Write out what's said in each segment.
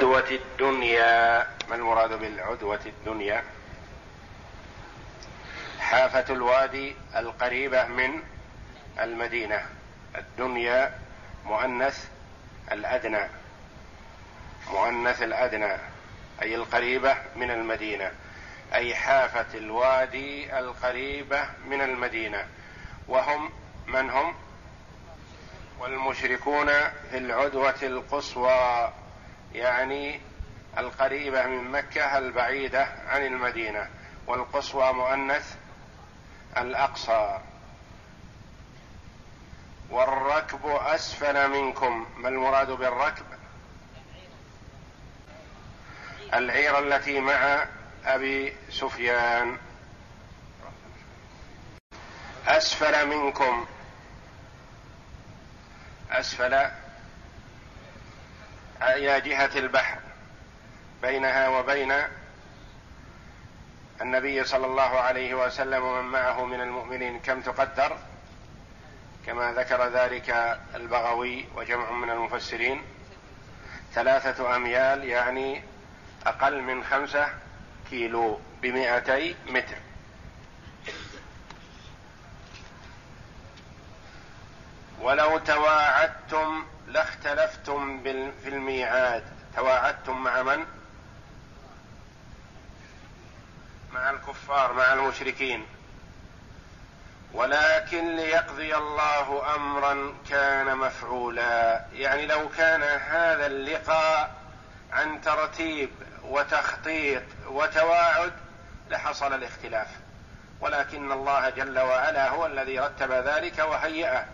بالعدوة الدنيا ما المراد بالعدوة الدنيا؟ حافة الوادي القريبة من المدينة الدنيا مؤنث الأدنى مؤنث الأدنى أي القريبة من المدينة أي حافة الوادي القريبة من المدينة. وهم من هم؟ والمشركون في العدوة القصوى. يعني القريبة من مكة البعيدة عن المدينة والقصوى مؤنث الأقصى. والركب أسفل منكم ما المراد بالركب؟ العير التي مع أبي سفيان. أسفل منكم. أسفل إلى جهة البحر بينها وبين النبي صلى الله عليه وسلم ومن معه من المؤمنين كم تقدر؟ كما ذكر ذلك البغوي وجمع من المفسرين. ثلاثة أميال يعني أقل من خمسة كيلو بمئتي متر. ولو تواعدتم لاختلفتم في الميعاد. تواعدتم مع من? مع الكفار مع المشركين. ولكن ليقضي الله امرا كان مفعولا. يعني لو كان هذا اللقاء عن ترتيب وتخطيط وتواعد لحصل الاختلاف. ولكن الله جل وعلا هو الذي رتب ذلك وهيئه.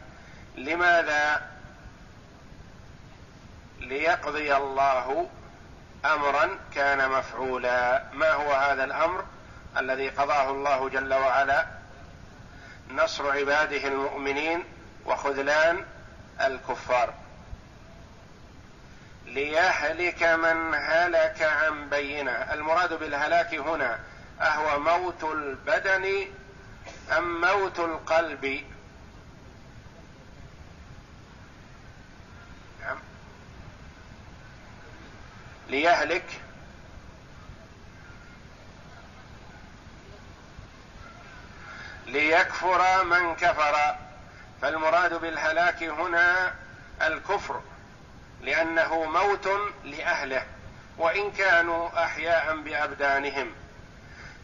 لماذا ليقضي الله امرا كان مفعولا. ما هو هذا الأمر الذي قضاه الله جل وعلا؟ نصر عباده المؤمنين وخذلان الكفار. ليهلك من هلك عن بينة. المراد بالهلاك هنا أهو موت البدن أم موت القلب؟ ليهلك. ليكفر من كفر. فالمراد بالهلاك هنا الكفر لأنه موت لأهله وإن كانوا أحياء بأبدانهم.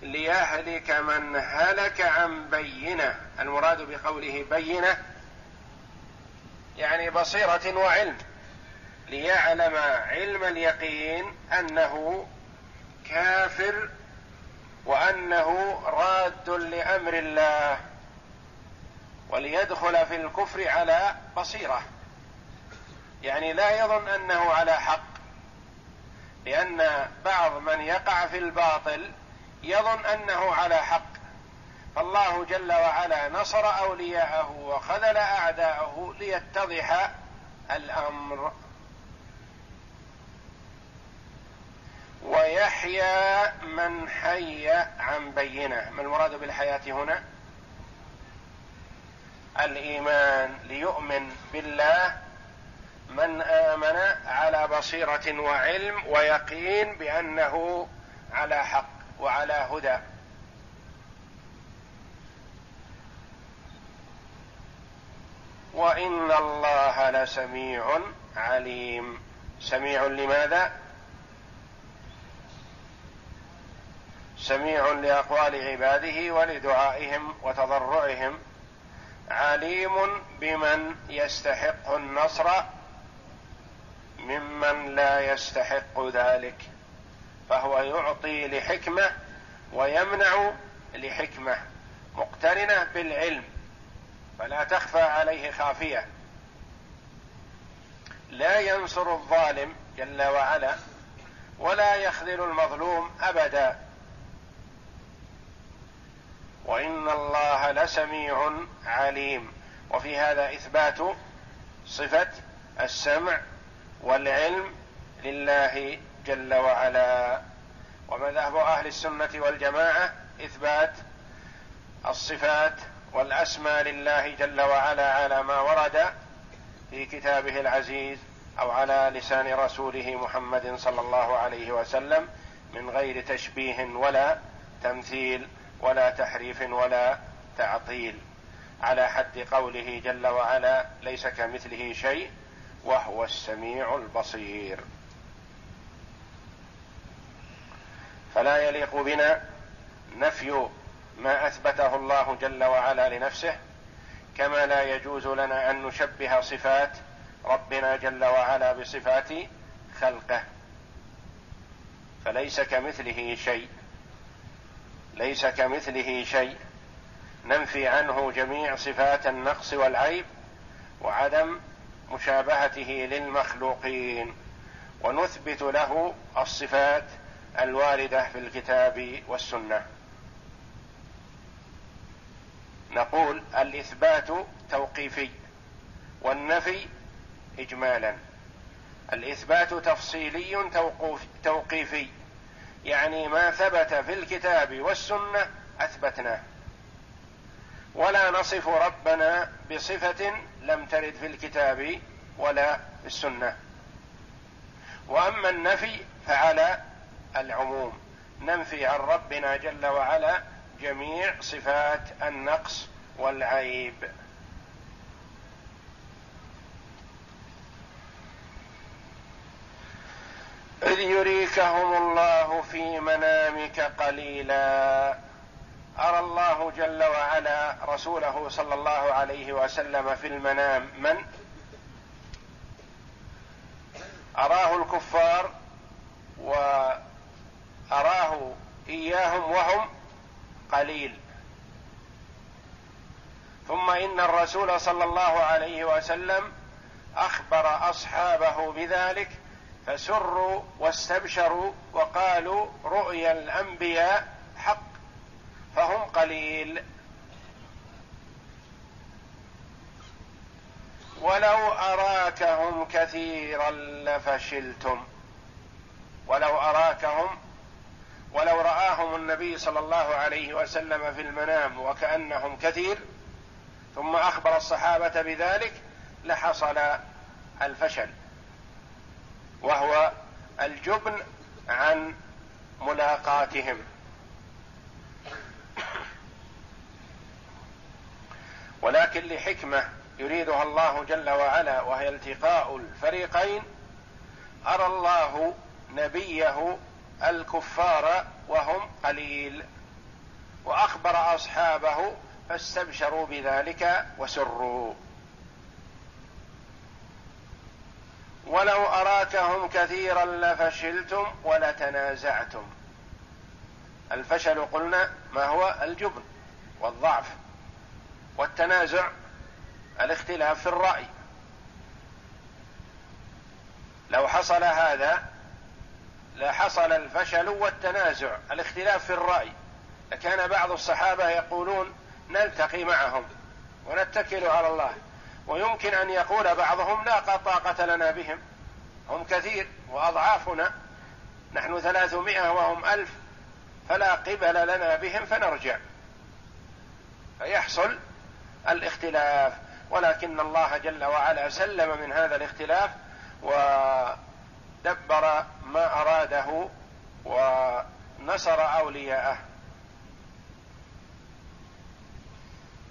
ليهلك من هلك عن بينة. المراد بقوله بينة يعني بصيرة وعلم. ليعلم علم اليقين أنه كافر وأنه راد لأمر الله وليدخل في الكفر على بصيرة. يعني لا يظن أنه على حق لأن بعض من يقع في الباطل يظن أنه على حق. فالله جل وعلا نصر أولياءه وخذل أعداءه ليتضح الأمر. ويحيى من حي عن بينة. ما المراد بالحياة هنا؟ الإيمان. ليؤمن بالله من آمن على بصيرة وعلم ويقين بأنه على حق وعلى هدى. وإن الله لسميع عليم. سميع لماذا؟ سميع لأقوال عباده ولدعائهم وتضرعهم عليم بمن يستحق النصر ممن لا يستحق ذلك فهو يعطي لحكمة ويمنع لحكمة مقترنة بالعلم فلا تخفى عليه خافية. لا ينصر الظالم جل وعلا ولا يخذل المظلوم أبدا. وإن الله لسميع عليم. وفي هذا إثبات صفة السمع والعلم لله جل وعلا. ومذهب أهل السنة والجماعة إثبات الصفات والأسماء لله جل وعلا على ما ورد في كتابه العزيز أو على لسان رسوله محمد صلى الله عليه وسلم من غير تشبيه ولا تمثيل. ولا تحريف ولا تعطيل. على حد قوله جل وعلا ليس كمثله شيء وهو السميع البصير. فلا يليق بنا نفي ما أثبته الله جل وعلا لنفسه كما لا يجوز لنا أن نشبه صفات ربنا جل وعلا بصفات خلقه. فليس كمثله شيء. ليس كمثله شيء ننفي عنه جميع صفات النقص والعيب وعدم مشابهته للمخلوقين ونثبت له الصفات الواردة في الكتاب والسنة. نقول الإثبات توقيفي والنفي اجمالا. الإثبات تفصيلي توقيفي. يعني ما ثبت في الكتاب والسنة أثبتناه. ولا نصف ربنا بصفة لم ترد في الكتاب ولا في السنة. وأما النفي فعلى العموم. ننفي عن ربنا جل وعلا جميع صفات النقص والعيب. إذ يريكهم الله في منامك قليلا. أرى الله جل وعلا رسوله صلى الله عليه وسلم في المنام. من؟ أراه الكفار وأراه إياهم وهم قليل. ثم إن الرسول صلى الله عليه وسلم أخبر أصحابه بذلك فسروا واستبشروا وقالوا رؤيا الأنبياء حق فهم قليل. ولو أراكهم كثيرا لفشلتم. ولو أراكهم ولو رآهم النبي صلى الله عليه وسلم في المنام وكأنهم كثير ثم أخبر الصحابة بذلك لحصل الفشل. وهو الجبن عن ملاقاتهم. ولكن لحكمة يريدها الله جل وعلا وهي التقاء الفريقين أرى الله نبيه الكفار وهم قليل وأخبر أصحابه فاستبشروا بذلك وسروا. ولو اراكهم كثيرا لفشلتم ولتنازعتم. الفشل قلنا ما هو؟ الجبن والضعف والتنازع الاختلاف في الرأي. لو حصل هذا لحصل الفشل والتنازع الاختلاف في الرأي. لكان بعض الصحابة يقولون نلتقي معهم ونتكل على الله. ويمكن أن يقول بعضهم لا طاقة لنا بهم. هم كثير وأضعافنا. نحن ثلاثمائة وهم ألف فلا قبل لنا بهم فنرجع. فيحصل الاختلاف. ولكن الله جل وعلا سلم من هذا الاختلاف ودبر ما أراده ونصر أولياءه.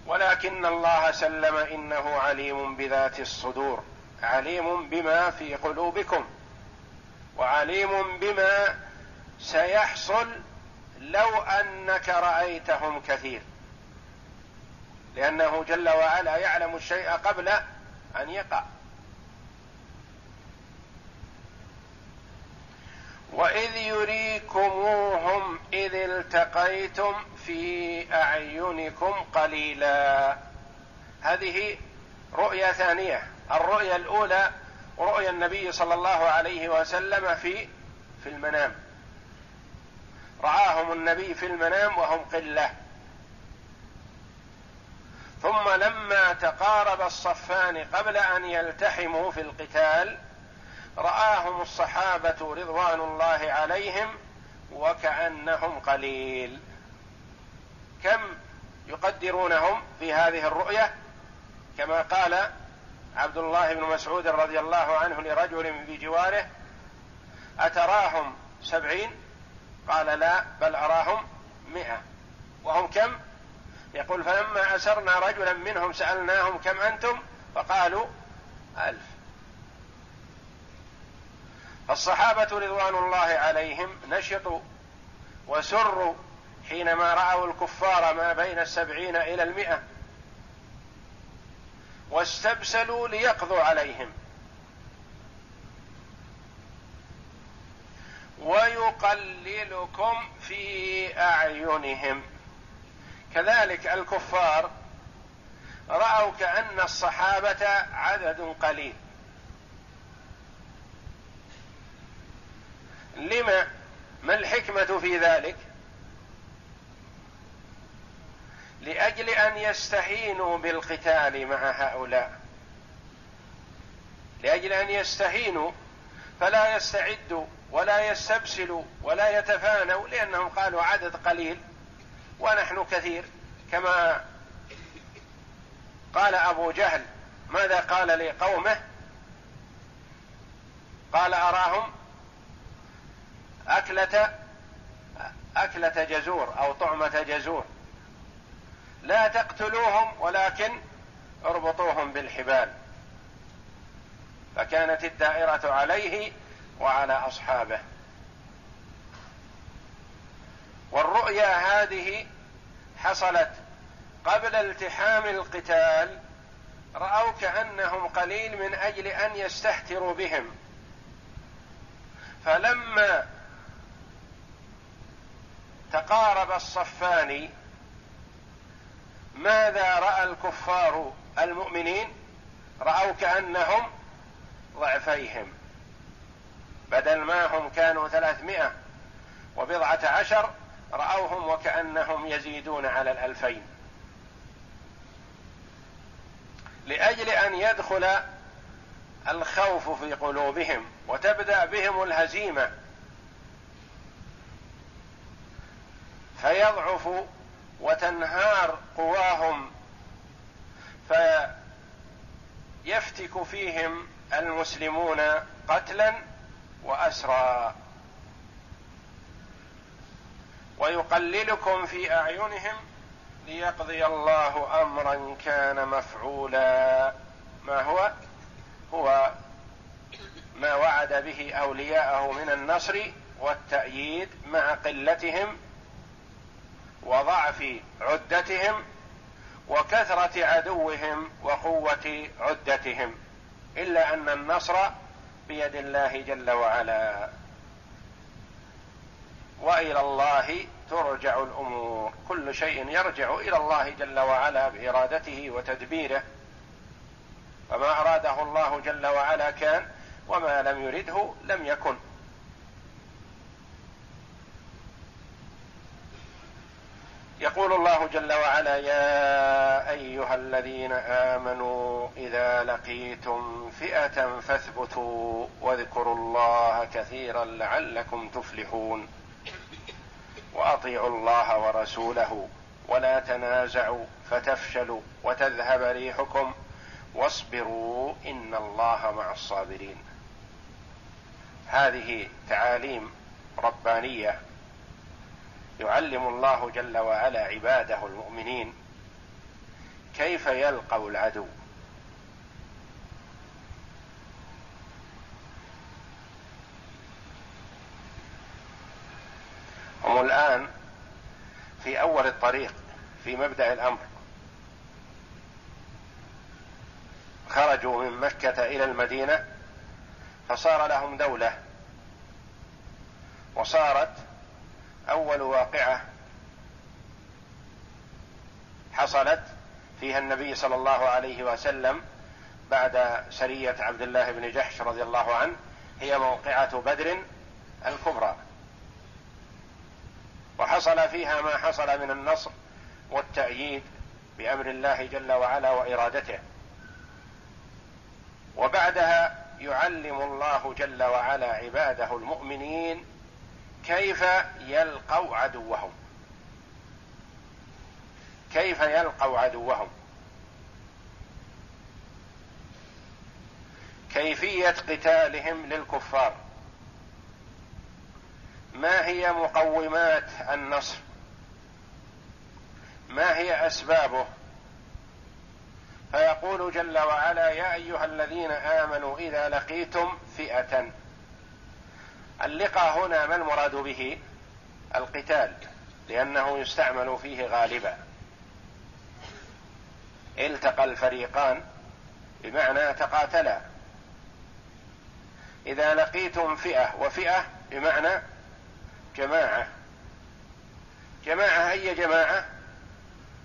ولكن الله سلم إنه عليم بذات الصدور عليم بما في قلوبكم وعليم بما سيحصل لو أنك رأيتهم كثير. لأنه جل وعلا يعلم الشيء قبل أن يقع. واذ يريكموهم اذ التقيتم في اعينكم قليلا. هذه رؤيا ثانية. الرؤيا الأولى رؤيا النبي صلى الله عليه وسلم في في المنام. رآهم النبي في المنام وهم قلة. ثم لما تقارب الصفان قبل أن يلتحموا في القتال رآهم الصحابة رضوان الله عليهم وكأنهم قليل. كم يقدرونهم في هذه الرؤية؟ كما قال عبد الله بن مسعود رضي الله عنه لرجل بجواره أتراهم سبعين؟ قال لا بل أراهم مئة. وهم كم؟ يقول فلما أسرنا رجلا منهم سألناهم كم أنتم؟ فقالوا ألف. فالصحابة رضوان الله عليهم نشطوا وسروا حينما رأوا الكفار ما بين السبعين إلى المئة واستبسلوا ليقضوا عليهم. ويقللكم في أعينهم. كذلك الكفار رأوا كأن الصحابة عدد قليل. لما؟ ما الحكمة في ذلك؟ لأجل أن يستهينوا بالقتال مع هؤلاء. لأجل أن يستهينوا فلا يستعدوا ولا يستبسلوا ولا يتفانوا لأنهم قالوا عدد قليل ونحن كثير. كما قال أبو جهل ماذا قال لقومه؟ قال أراهم؟ أكلة أكلة جزور أو طعمة جزور. لا تقتلوهم ولكن اربطوهم بالحبال. فكانت الدائرة عليه وعلى أصحابه. والرؤيا هذه حصلت قبل التحام القتال. رأوا كأنهم قليل من أجل أن يستهتروا بهم. فلما تقارب الصفان ماذا رأى الكفار المؤمنين؟ رأوا كأنهم ضعفيهم. بدل ما هم كانوا ثلاثمائة وبضعة عشر رأوهم وكأنهم يزيدون على الألفين. لأجل أن يدخل الخوف في قلوبهم وتبدأ بهم الهزيمة فيضعف وتنهار قواهم فيفتك فيهم المسلمون قتلا واسرى ويقللكم في أعينهم ليقضي الله امرا كان مفعولا. ما هو؟ هو ما وعد به أولياءه من النصر والتأييد مع قلتهم وضعف عدتهم وكثرة عدوهم وقوة عدتهم إلا أن النصر بيد الله جل وعلا. وإلى الله ترجع الأمور. كل شيء يرجع إلى الله جل وعلا بإرادته وتدبيره. فما أراده الله جل وعلا كان وما لم يرده لم يكن. يقول الله جل وعلا يا أيها الذين آمنوا إذا لقيتم فئة فاثبتوا واذكروا الله كثيرا لعلكم تفلحون. وأطيعوا الله ورسوله ولا تنازعوا فتفشلوا وتذهب ريحكم واصبروا إن الله مع الصابرين. هذه تعاليم ربانية يعلم الله جل وعلا عباده المؤمنين كيف يلقوا العدو. هم الآن في أول الطريق في مبدأ الأمر. خرجوا من مكة إلى المدينة فصار لهم دولة وصارت أول واقعة حصلت فيها النبي صلى الله عليه وسلم بعد سرية عبد الله بن جحش رضي الله عنه هي موقعة بدر الكبرى. وحصل فيها ما حصل من النصر والتأييد بأمر الله جل وعلا وإرادته. وبعدها يعلم الله جل وعلا عباده المؤمنين كيف يلقوا عدوهم؟ كيف يلقوا عدوهم؟ كيفية قتالهم للكفار؟ ما هي مقومات النصر؟ ما هي أسبابه؟ فيقول جل وعلا يا أيها الذين آمنوا إذا لقيتم فئة اللقاء هنا ما المراد به؟ القتال لأنه يستعمل فيه غالبا. التقى الفريقان بمعنى تقاتلا. إذا لقيتم فئة وفئة بمعنى جماعة. جماعة أي جماعة؟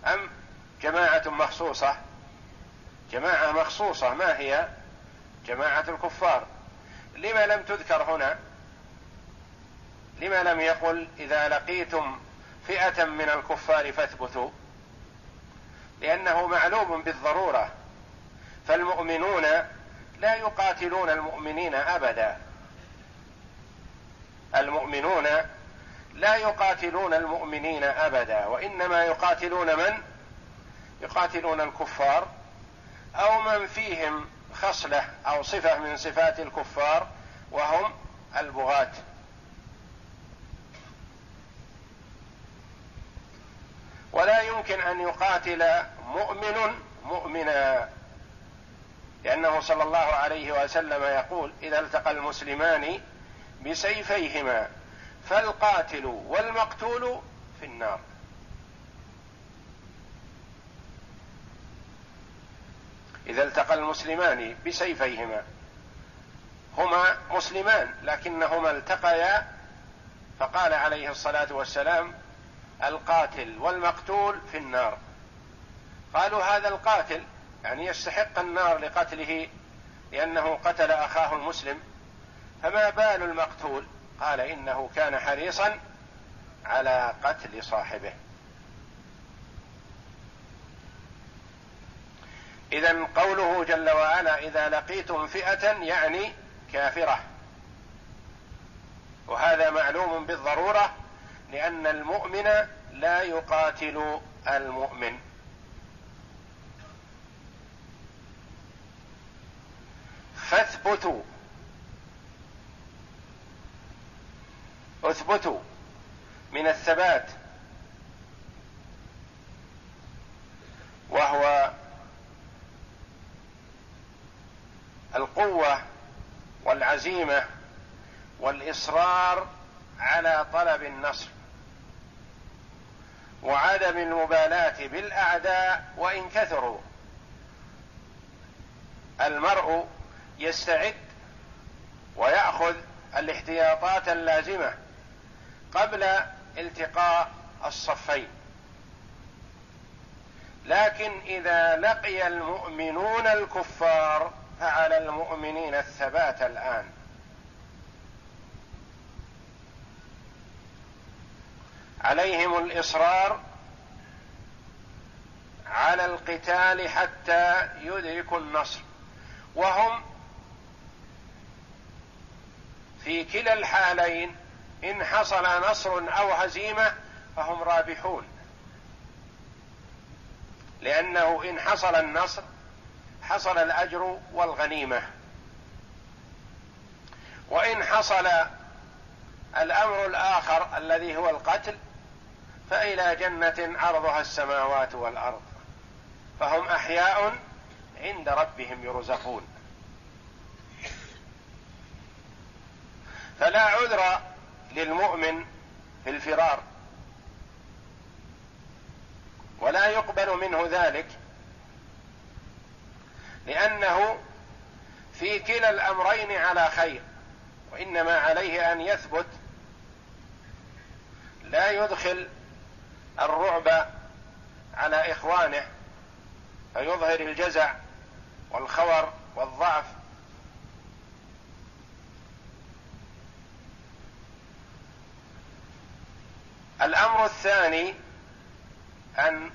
أم جماعة مخصوصة؟ جماعة مخصوصة ما هي؟ جماعة الكفار. لما لم تذكر هنا لما لم يقل إذا لقيتم فئة من الكفار فاثبتوا؟ لأنه معلوم بالضرورة. فالمؤمنون لا يقاتلون المؤمنين أبدا. المؤمنون لا يقاتلون المؤمنين أبدا وإنما يقاتلون من؟ يقاتلون الكفار أو من فيهم خصلة أو صفة من صفات الكفار وهم البغاة. ولا يمكن أن يقاتل مؤمن مؤمنا. لأنه صلى الله عليه وسلم يقول إذا التقى المسلمان بسيفيهما فالقاتل والمقتول في النار. إذا التقى المسلمان بسيفيهما هما مسلمان لكنهما التقيا فقال عليه الصلاة والسلام القاتل والمقتول في النار. قالوا هذا القاتل يعني يستحق النار لقتله لأنه قتل أخاه المسلم فما بال المقتول؟ قال إنه كان حريصا على قتل صاحبه. إذا قوله جل وعلا إذا لقيتم فئة يعني كافرة. وهذا معلوم بالضرورة لأن المؤمن لا يقاتل المؤمن. فاثبتوا. اثبتوا من الثبات. وهو القوة والعزيمة والإصرار على طلب النصر. وعدم المبالاه بالأعداء وإن كثروا. المرء يستعد ويأخذ الاحتياطات اللازمة قبل التقاء الصفين. لكن إذا لقي المؤمنون الكفار فعلى المؤمنين الثبات الآن. عليهم الإصرار على القتال حتى يدركوا النصر. وهم في كلا الحالين إن حصل نصر أو هزيمة فهم رابحون. لأنه إن حصل النصر حصل الأجر والغنيمة. وإن حصل الأمر الآخر الذي هو القتل فإلى جنة عرضها السماوات والأرض فهم أحياء عند ربهم يرزقون. فلا عذر للمؤمن في الفرار ولا يقبل منه ذلك لأنه في كلا الأمرين على خير وإنما عليه أن يثبت لا يدخل الرعب على إخوانه فيظهر الجزع والخور والضعف. الأمر الثاني أن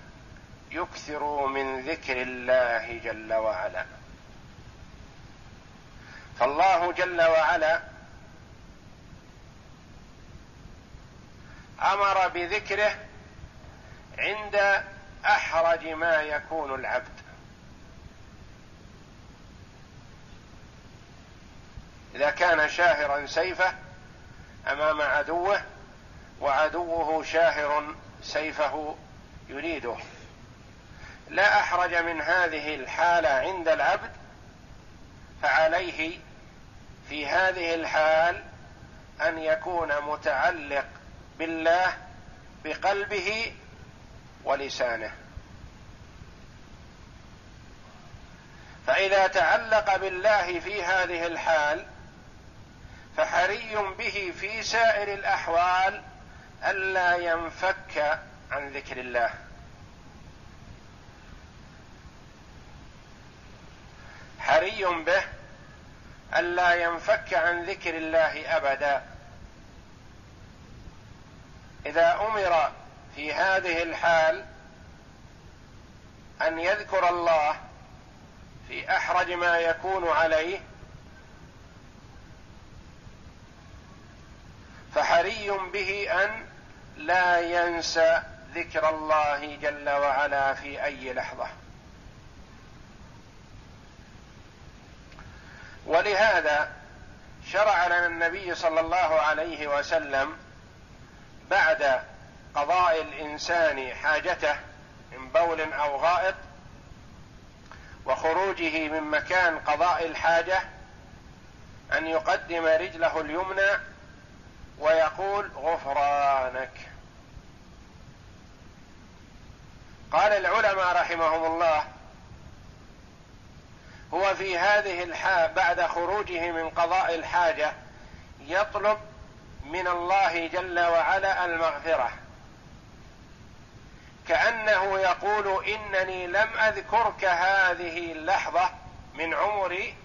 يكثروا من ذكر الله جل وعلا. فالله جل وعلا أمر بذكره عند أحرج ما يكون العبد. إذا كان شاهرا سيفه أمام عدوه وعدوه شاهر سيفه يريده. لا أحرج من هذه الحالة عند العبد فعليه في هذه الحال أن يكون متعلق بالله بقلبه ولسانه. فإذا تعلق بالله في هذه الحال فحري به في سائر الأحوال الا ينفك عن ذكر الله. حري به الا ينفك عن ذكر الله أبدا. إذا أمر في هذه الحال أن يذكر الله في أحرج ما يكون عليه فحري به أن لا ينسى ذكر الله جل وعلا في أي لحظة. ولهذا شرع لنا النبي صلى الله عليه وسلم بعد قضاء الإنسان حاجته من بول أو غائط وخروجه من مكان قضاء الحاجة أن يقدم رجله اليمنى ويقول غفرانك. قال العلماء رحمهم الله هو في هذه الحال بعد خروجه من قضاء الحاجة يطلب من الله جل وعلا المغفرة. كأنه يقول إنني لم أذكرك هذه اللحظة من عمري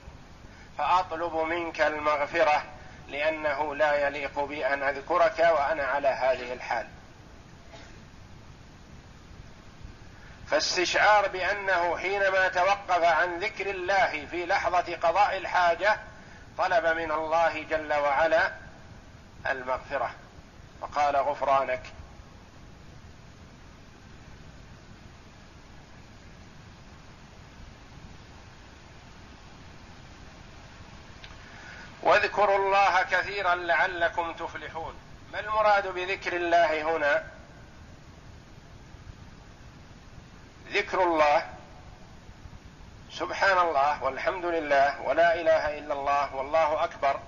فأطلب منك المغفرة لأنه لا يليق بي أن أذكرك وأنا على هذه الحال. فاستشعار بأنه حينما توقف عن ذكر الله في لحظة قضاء الحاجة طلب من الله جل وعلا المغفرة. فقال غفرانك واذكروا الله كثيرا لعلكم تفلحون. ما المراد بذكر الله هنا؟ ذكر الله سبحان الله والحمد لله ولا إله إلا الله والله أكبر.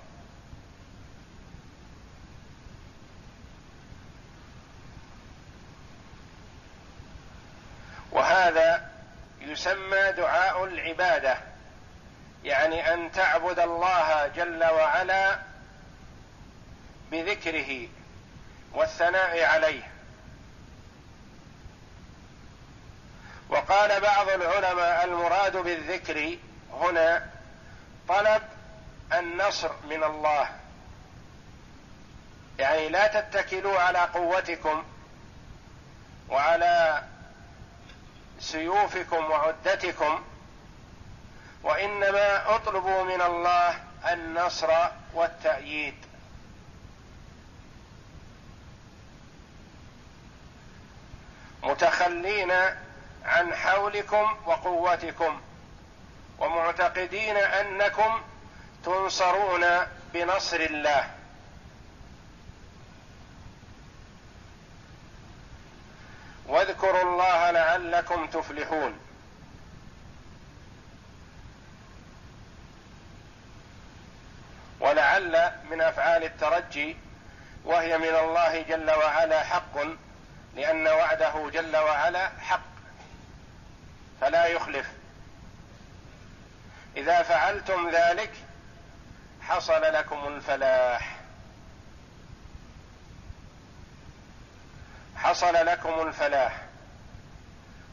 وهذا يسمى دعاء العبادة. يعني أن تعبد الله جل وعلا بذكره والثناء عليه. وقال بعض العلماء المراد بالذكر هنا طلب النصر من الله. يعني لا تتكلوا على قوتكم وعلى سيوفكم وعدتكم وإنما اطلبوا من الله النصر والتأييد. متخلين عن حولكم وقوتكم ومعتقدين أنكم تنصرون بنصر الله. واذكروا الله لعلكم تفلحون. ولعل من أفعال الترجي وهي من الله جل وعلا حق لأن وعده جل وعلا حق فلا يخلف. إذا فعلتم ذلك حصل لكم الفلاح. حصل لكم الفلاح.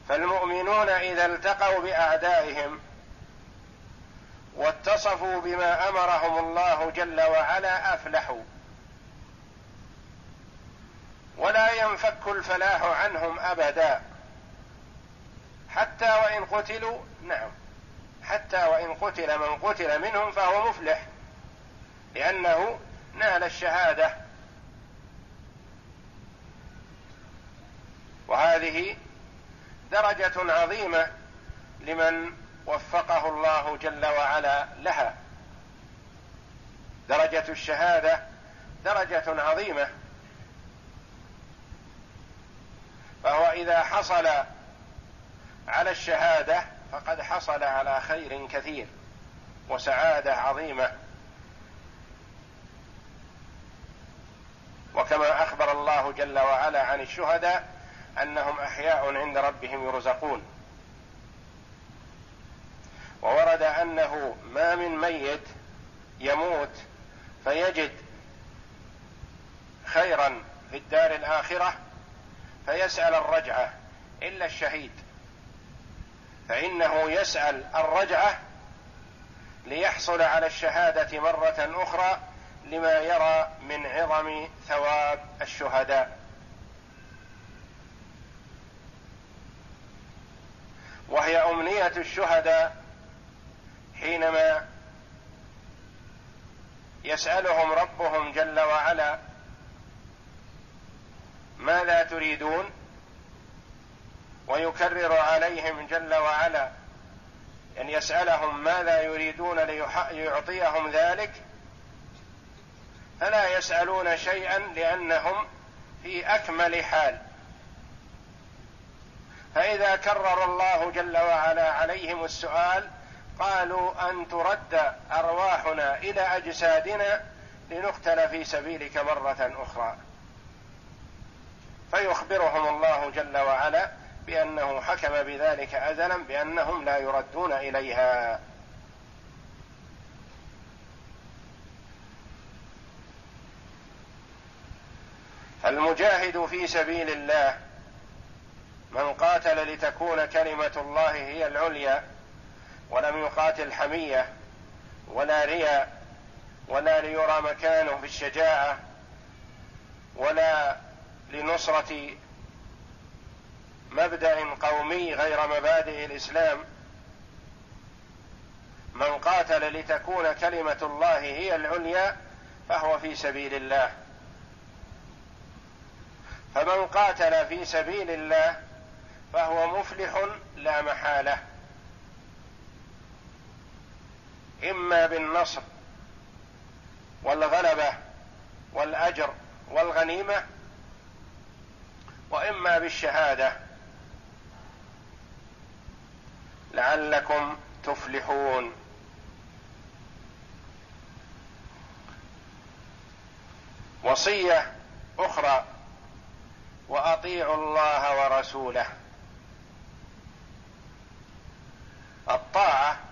فالمؤمنون إذا التقوا بأعدائهم واتصفوا بما أمرهم الله جل وعلا أفلحوا. ولا ينفك الفلاح عنهم أبدا. حتى وإن قتلوا نعم. حتى وإن قتل من قتل منهم فهو مفلح. لأنه نال الشهادة. وهذه درجة عظيمة لمن وفقه الله جل وعلا لها. درجة الشهادة درجة عظيمة. فهو إذا حصل على الشهادة فقد حصل على خير كثير وسعادة عظيمة. وكما أخبر الله جل وعلا عن الشهداء أنهم أحياء عند ربهم يرزقون. وورد أنه ما من ميت يموت فيجد خيرا في الدار الآخرة فيسأل الرجعة إلا الشهيد. فإنه يسأل الرجعة ليحصل على الشهادة مرة أخرى لما يرى من عظم ثواب الشهداء. وهي أمنية الشهداء حينما يسألهم ربهم جل وعلا ماذا تريدون؟ ويكرر عليهم جل وعلا أن يسألهم ماذا يريدون ليعطيهم ذلك فلا يسألون شيئا لأنهم في أكمل حال. فإذا كرر الله جل وعلا عليهم السؤال قالوا أن ترد أرواحنا إلى أجسادنا لنقتل في سبيلك مرة أخرى. فيخبرهم الله جل وعلا بأنه حكم بذلك ازلا بأنهم لا يردون إليها. فالمجاهد في سبيل الله من قاتل لتكون كلمة الله هي العليا ولم يقاتل حمية ولا رياء ولا ليرى مكانه في الشجاعة ولا لنصرة مبدأ قومي غير مبادئ الإسلام. من قاتل لتكون كلمة الله هي العليا فهو في سبيل الله. فمن قاتل في سبيل الله فهو مفلح لا محالة. إما بالنصر والغلبة والأجر والغنيمة وإما بالشهادة. لعلكم تفلحون. وصية أخرى وأطيعوا الله ورسوله. الطاعة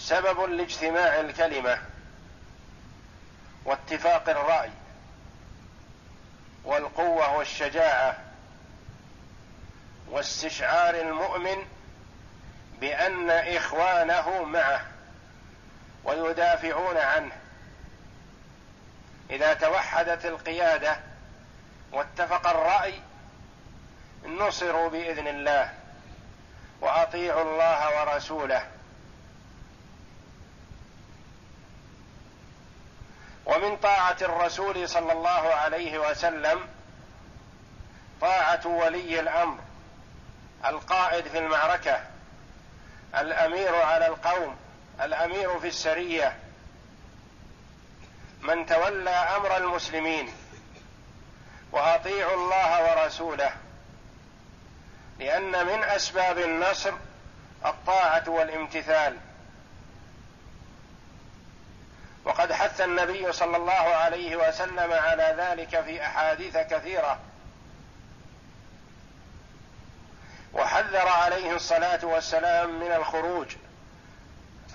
سبب لاجتماع الكلمة واتفاق الرأي والقوة والشجاعة واستشعار المؤمن بأن إخوانه معه ويدافعون عنه. إذا توحدت القيادة واتفق الرأي نصروا بإذن الله وأطيعوا الله ورسوله. ومن طاعة الرسول صلى الله عليه وسلم طاعة ولي الأمر القائد في المعركة الأمير على القوم الأمير في السرية من تولى أمر المسلمين وأطيعوا الله ورسوله لأن من أسباب النصر الطاعة والامتثال. وقد حث النبي صلى الله عليه وسلم على ذلك في أحاديث كثيرة. وحذر عليه الصلاة والسلام من الخروج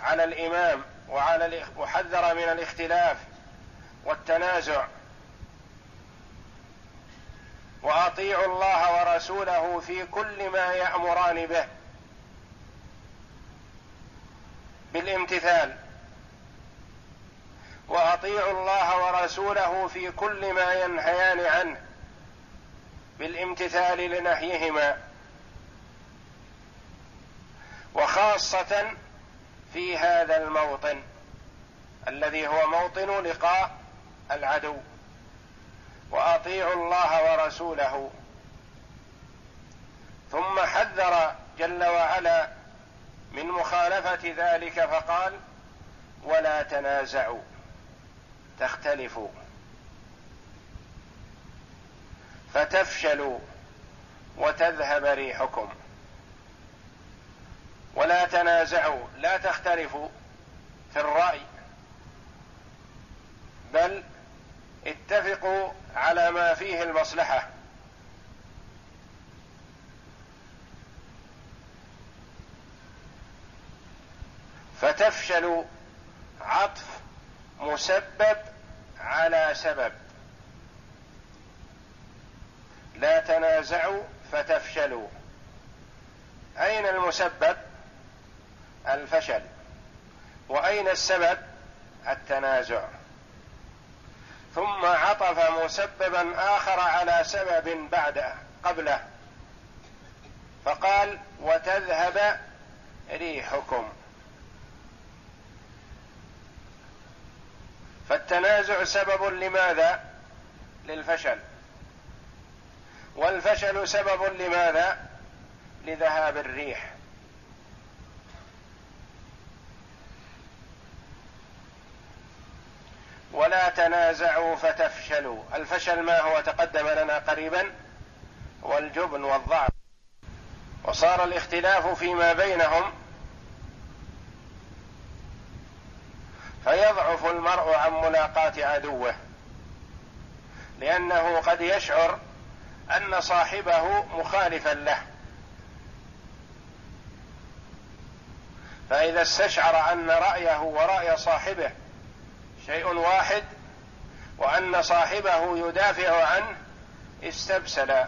على الإمام وعلى وحذر من الاختلاف والتنازع. وأطيعوا الله ورسوله في كل ما يأمران به بالامتثال. وأطيعوا الله ورسوله في كل ما ينهيان عنه بالامتثال لنهيهما. وخاصة في هذا الموطن الذي هو موطن لقاء العدو. وأطيعوا الله ورسوله. ثم حذر جل وعلا من مخالفة ذلك فقال ولا تنازعوا. تختلفوا فتفشلوا وتذهب ريحكم. ولا تنازعوا لا تختلفوا في الرأي. بل اتفقوا على ما فيه المصلحة. فتفشل عطف مسبب على سبب. لا تنازعوا فتفشلوا. أين المسبب؟ الفشل. وأين السبب؟ التنازع. ثم عطف مسببا آخر على سبب بعده قبله. فقال وتذهب ريحكم. فالتنازع سبب لماذا؟ للفشل. والفشل سبب لماذا؟ لذهاب الريح. ولا تنازعوا فتفشلوا. الفشل ما هو؟ تقدم لنا قريبا. والجبن والضعف. وصار الاختلاف فيما بينهم فيضعف المرء عن ملاقاة عدوه. لأنه قد يشعر أن صاحبه مخالفا له. فإذا استشعر أن رأيه وراي صاحبه شيء واحد وأن صاحبه يدافع عنه استبسل.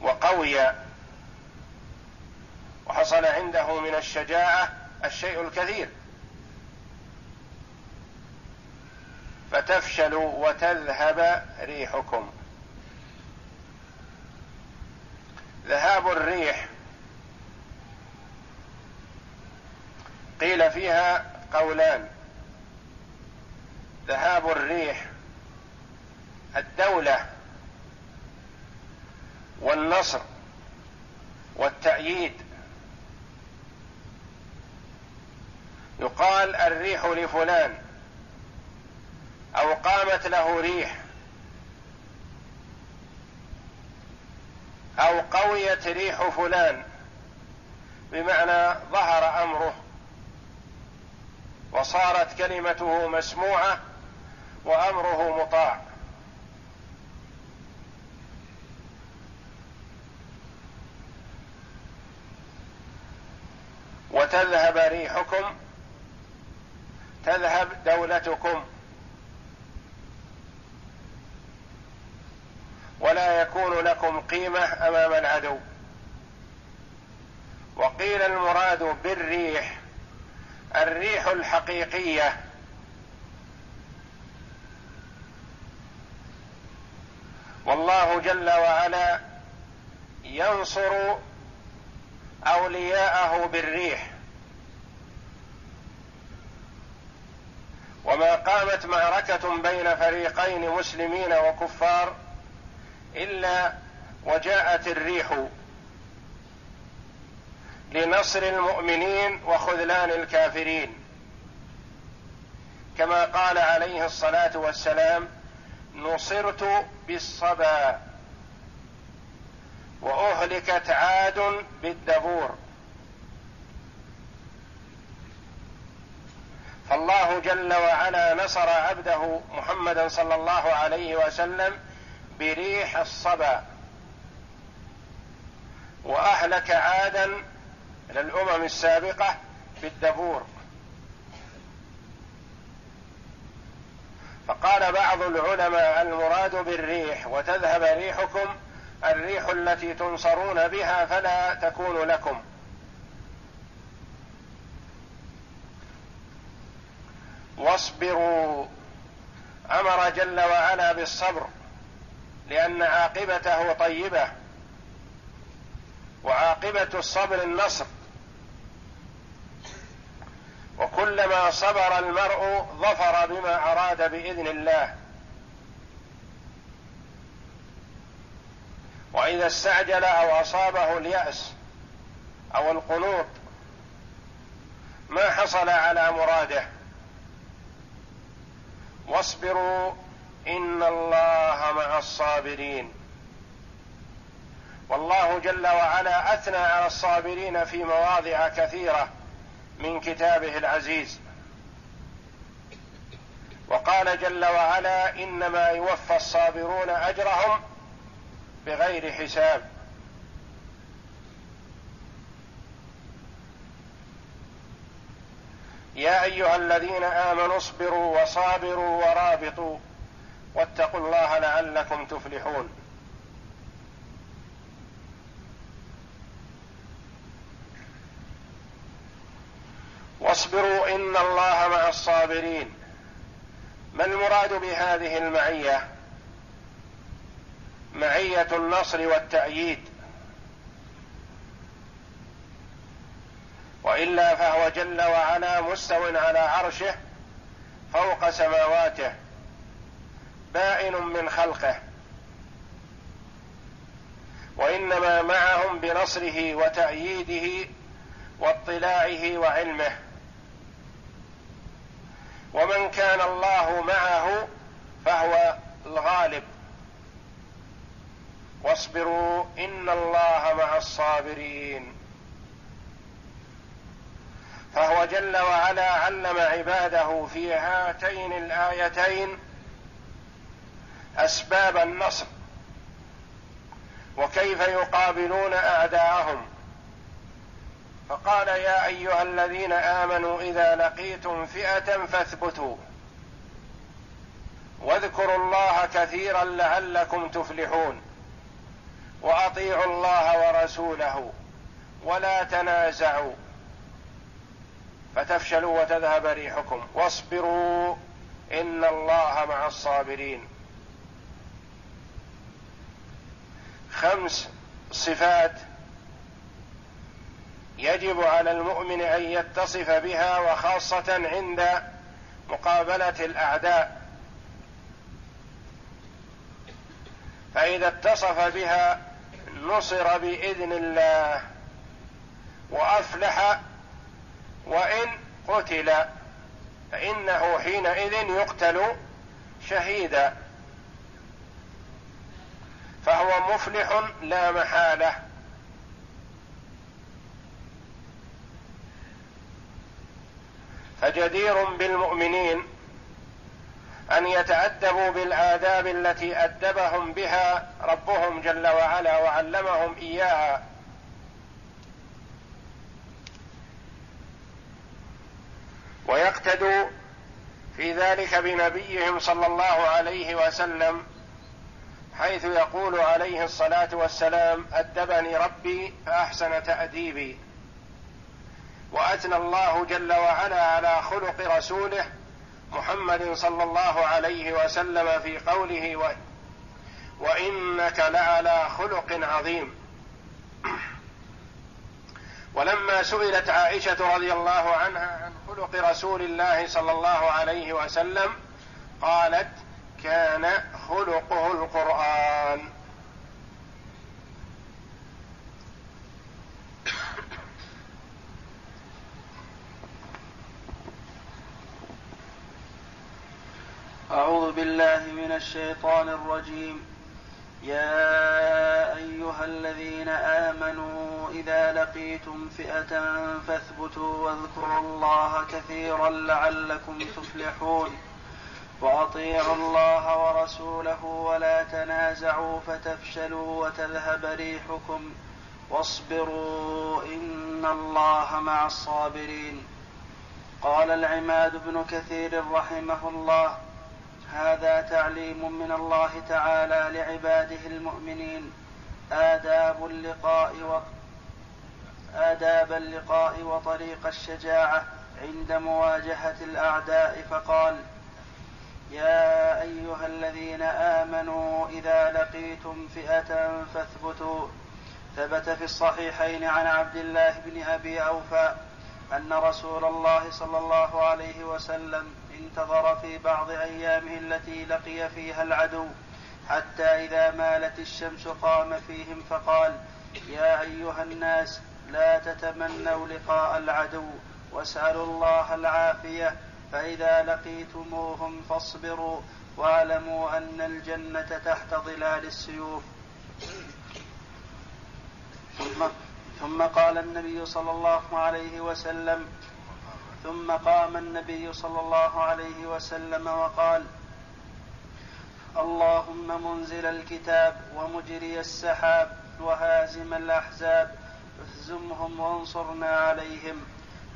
وقوي. وحصل عنده من الشجاعة الشيء الكثير. فتفشلوا وتذهب ريحكم. ذهاب الريح. قيل فيها قولان. ذهاب الريح الدولة والنصر والتأييد. يقال الريح لفلان أو قامت له ريح أو قويت ريح فلان بمعنى ظهر أمره وصارت كلمته مسموعة وأمره مطاع. وتذهب ريحكم تذهب دولتكم. ولا يكون لكم قيمة أمام العدو. وقيل المراد بالريح الريح الحقيقية. والله جل وعلا ينصر أولياءه بالريح. وما قامت معركة بين فريقين مسلمين وكفار إلا وجاءت الريح لنصر المؤمنين وخذلان الكافرين. كما قال عليه الصلاة والسلام نصرت بالصبا وأهلكت عاد بالدبور. فالله جل وعلا نصر عبده محمدا صلى الله عليه وسلم بريح الصبا. وأهلك عادا للامم السابقة بالدبور. فقال بعض العلماء المراد بالريح وتذهب ريحكم الريح التي تنصرون بها فلا تكون لكم. واصبروا أمر جل وعلا بالصبر لأن عاقبته طيبة وعاقبة الصبر النصر وكلما صبر المرء ظفر بما أراد بإذن الله. وإذا استعجل أو أصابه اليأس أو القنوط ما حصل على مراده. واصبروا إن الله مع الصابرين. والله جل وعلا أثنى على الصابرين في مواضع كثيرة من كتابه العزيز. وقال جل وعلا إنما يوفى الصابرون أجرهم بغير حساب. يا أيها الذين آمنوا اصبروا وصابروا ورابطوا واتقوا الله لعلكم تفلحون. واصبروا إن الله مع الصابرين. ما المراد بهذه المعية؟ معية النصر والتأييد. وإلا فهو جل وعلا مستو على عرشه فوق سماواته بائن من خلقه. وإنما معهم بنصره وتأييده واطلاعه وعلمه. ومن كان الله معه فهو الغالب. واصبروا إن الله مع الصابرين. فهو جل وعلا علم عباده في هاتين الآيتين أسباب النصر وكيف يقابلون أعداءهم. فقال يا أيها الذين آمنوا إذا لقيتم فئة فاثبتوا. واذكروا الله كثيرا لعلكم تفلحون. وأطيعوا الله ورسوله ولا تنازعوا. فتفشلوا وتذهب ريحكم. واصبروا إن الله مع الصابرين. خمس صفات يجب على المؤمن أن يتصف بها وخاصة عند مقابلة الأعداء. فإذا اتصف بها نصر بإذن الله وأفلح وإن قتل فإنه حينئذ يقتل شهيدا. فهو مفلح لا محالة. فجدير بالمؤمنين أن يتأدبوا بالآداب التي أدبهم بها ربهم جل وعلا وعلمهم إياها. ويقتدوا في ذلك بنبيهم صلى الله عليه وسلم حيث يقول عليه الصلاة والسلام أدبني ربي فأحسن تأديبي. وأثنى الله جل وعلا على خلق رسوله محمد صلى الله عليه وسلم في قوله و وإنك لعلى خلق عظيم. ولما سئلت عائشة رضي الله عنها عن خلق رسول الله صلى الله عليه وسلم قالت كان خلقه القرآن. أعوذ بالله من الشيطان الرجيم. يا أيها الذين آمنوا إذا لقيتم فئة فاثبتوا واذكروا الله كثيرا لعلكم تفلحون. وأطيعوا الله ورسوله ولا تنازعوا فتفشلوا وتذهب ريحكم. واصبروا إن الله مع الصابرين. قال العماد بن كثير رحمه الله هذا تعليم من الله تعالى لعباده المؤمنين. آداب اللقاء آداب اللقاء وطريق الشجاعة عند مواجهة الأعداء فقال يا أيها الذين آمنوا إذا لقيتم فئة فاثبتوا. ثبت في الصحيحين عن عبد الله بن أبي أوفى أن رسول الله صلى الله عليه وسلم انتظر في بعض أيامه التي لقي فيها العدو حتى إذا مالت الشمس قام فيهم فقال يا أيها الناس لا تتمنوا لقاء العدو واسألوا الله العافية. فإذا لقيتموهم فاصبروا واعلموا أن الجنة تحت ظلال السيوف. ثم ثم قال النبي صلى الله عليه وسلم ثم قام النبي صلى الله عليه وسلم وقال اللهم منزل الكتاب ومجري السحاب وهازم الأحزاب اهزمهم وانصرنا عليهم.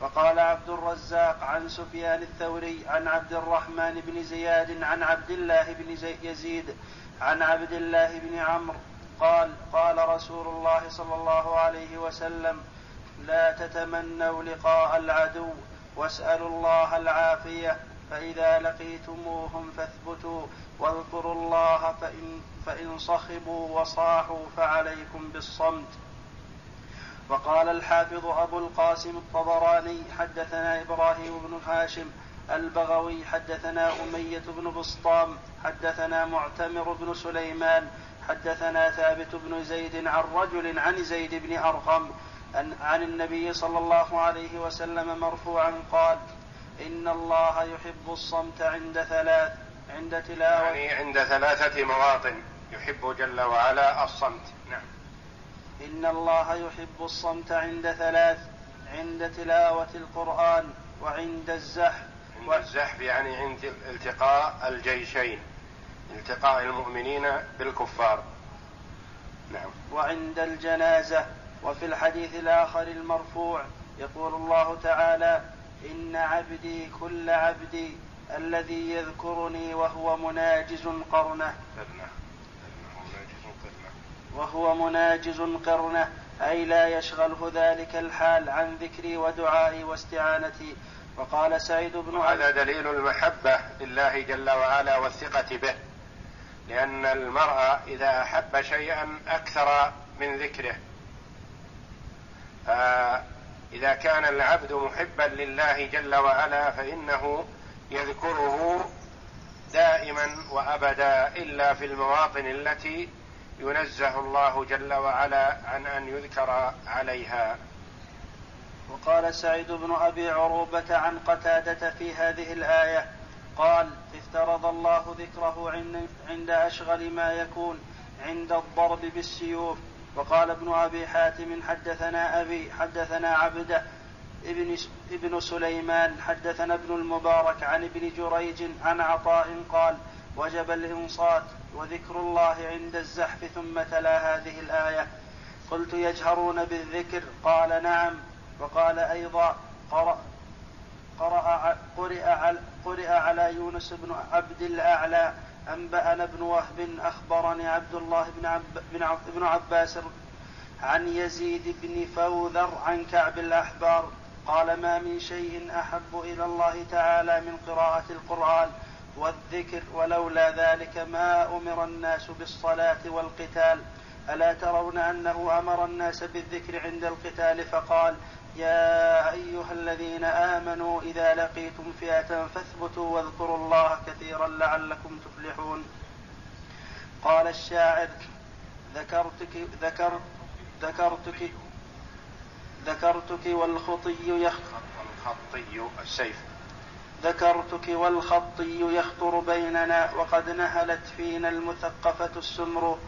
وقال عبد الرزاق عن سفيان الثوري عن عبد الرحمن بن زياد عن عبد الله بن يزيد عن عبد الله بن عمرو قال قال رسول الله صلى الله عليه وسلم لا تتمنوا لقاء العدو واسألوا الله العافية فإذا لقيتموهم فاثبتوا واذكروا الله فان فإن صخبوا وصاحوا فعليكم بالصمت. وقال الحافظ أبو القاسم الطبراني حدثنا إبراهيم بن هاشم البغوي حدثنا أمية بن بسطام حدثنا معتمر بن سليمان حدثنا ثابت بن زيد عن رجل عن زيد بن أرقم عن النبي صلى الله عليه وسلم مرفوعا قال إن الله يحب الصمت عند ثلاث عند تلاوة. يعني عند ثلاثة مواطن يحب جل وعلا الصمت. نعم. إن الله يحب الصمت عند ثلاث عند تلاوة القرآن وعند الزحف. عند الزحف يعني عند التقاء الجيشين التقاء المؤمنين بالكفار. نعم. وعند الجنازة وفي الحديث الآخر المرفوع يقول الله تعالى إن عبدي كل عبدي الذي يذكرني وهو مناجز قرنه. وهو مناجز قرنه أي لا يشغله ذلك الحال عن ذكري ودعائي واستعانتي. وقال سعيد بن هذا دليل المحبة لله جل وعلا والثقة به لأن المرء إذا أحب شيئا أكثر من ذكره. فإذا كان العبد محبا لله جل وعلا فإنه يذكره دائما وأبدا إلا في المواطن التي ينزه الله جل وعلا عن أن يذكر عليها. وقال سعيد بن أبي عروبة عن قتادة في هذه الآية قال افترض الله ذكره عند أشغل ما يكون عند الضرب بالسيوف. وقال ابن أبي حاتم حدثنا أبي حدثنا عبده ابن ابن سليمان حدثنا ابن المبارك عن ابن جريج عن عطاء قال وجب الإنصات وذكر الله عند الزحف ثم تلا هذه الآية. قلت يجهرون بالذكر؟ قال نعم. وقال أيضا قرأ قرأ قرئ على, قرئ على يونس بن عبد الأعلى. أنبأنا ابن وهب أخبرني عبد الله بن, عب بن, عب بن عباس عن يزيد بن فوذر عن كعب الأحبار. قال ما من شيء أحب إلى الله تعالى من قراءة القرآن. والذكر ولولا ذلك ما أمر الناس بالصلاة والقتال. ألا ترون أنه أمر الناس بالذكر عند القتال فقال يا أيها الذين آمنوا إذا لقيتم فئة فاثبتوا واذكروا الله كثيرا لعلكم تفلحون. قال الشاعر ذكرتك ذكر ذكرتك ذكرتك والخطي يخ الخطي السيف. ذكرتك والخطي يخطر بيننا وقد نهلت فينا المثقفة السمر.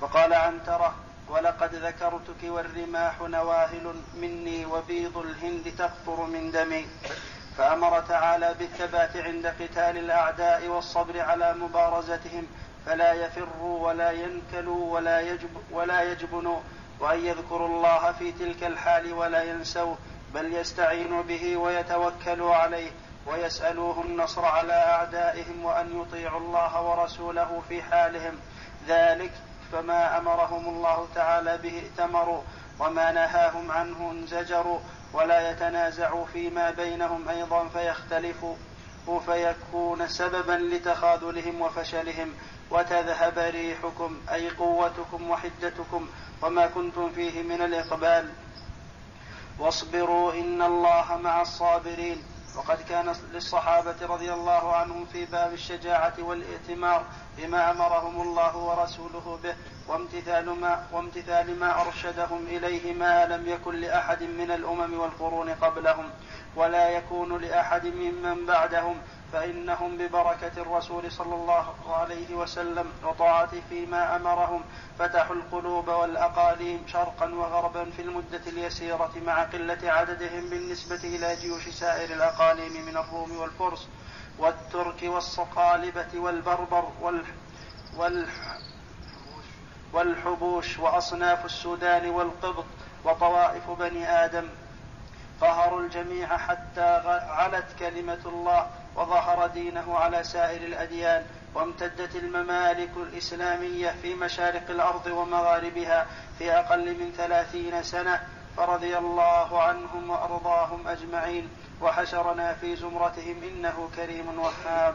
وقال عنترة ولقد ذكرتك والرماح نواهل مني وبيض الهند تقطر من دمي. فأمر تعالى بالثبات عند قتال الأعداء والصبر على مبارزتهم. فلا يفروا ولا ينكلوا ولا, يجب ولا يجبنوا وأن يذكروا الله في تلك الحال ولا ينسوه بل يستعينوا به ويتوكلوا عليه. ويسألوه النصر على أعدائهم وأن يطيعوا الله ورسوله في حالهم. ذلك فما أمرهم الله تعالى به ائتمروا وما نهاهم عنه انزجروا ولا يتنازعوا فيما بينهم أيضا فيختلفوا فيكون سببا لتخاذلهم وفشلهم. وتذهب ريحكم أي قوتكم وحدتكم وما كنتم فيه من الإقبال. واصبروا إن الله مع الصابرين. وقد كان للصحابة رضي الله عنهم في باب الشجاعة والائتمار بما أمرهم الله ورسوله به وامتثال ما, وامتثال ما أرشدهم إليه ما لم يكن لأحد من الأمم والقرون قبلهم ولا يكون لأحد ممن بعدهم فإنهم ببركة الرسول صلى الله عليه وسلم وطاعته فيما أمرهم فتحوا القلوب والأقاليم شرقا وغربا في المدة اليسيرة مع قلة عددهم بالنسبة إلى جيوش سائر الأقاليم من الروم والفرس والترك والصقالبة والبربر وال وال والحبوش وأصناف السودان والقبط وطوائف بني آدم. قهروا الجميع حتى علت كلمة الله وظهر دينه على سائر الأديان وامتدت الممالك الإسلامية في مشارق الأرض ومغاربها في أقل من ثلاثين سنة فرضي الله عنهم وأرضاهم أجمعين وحشرنا في زمرتهم إنه كريم وهاب.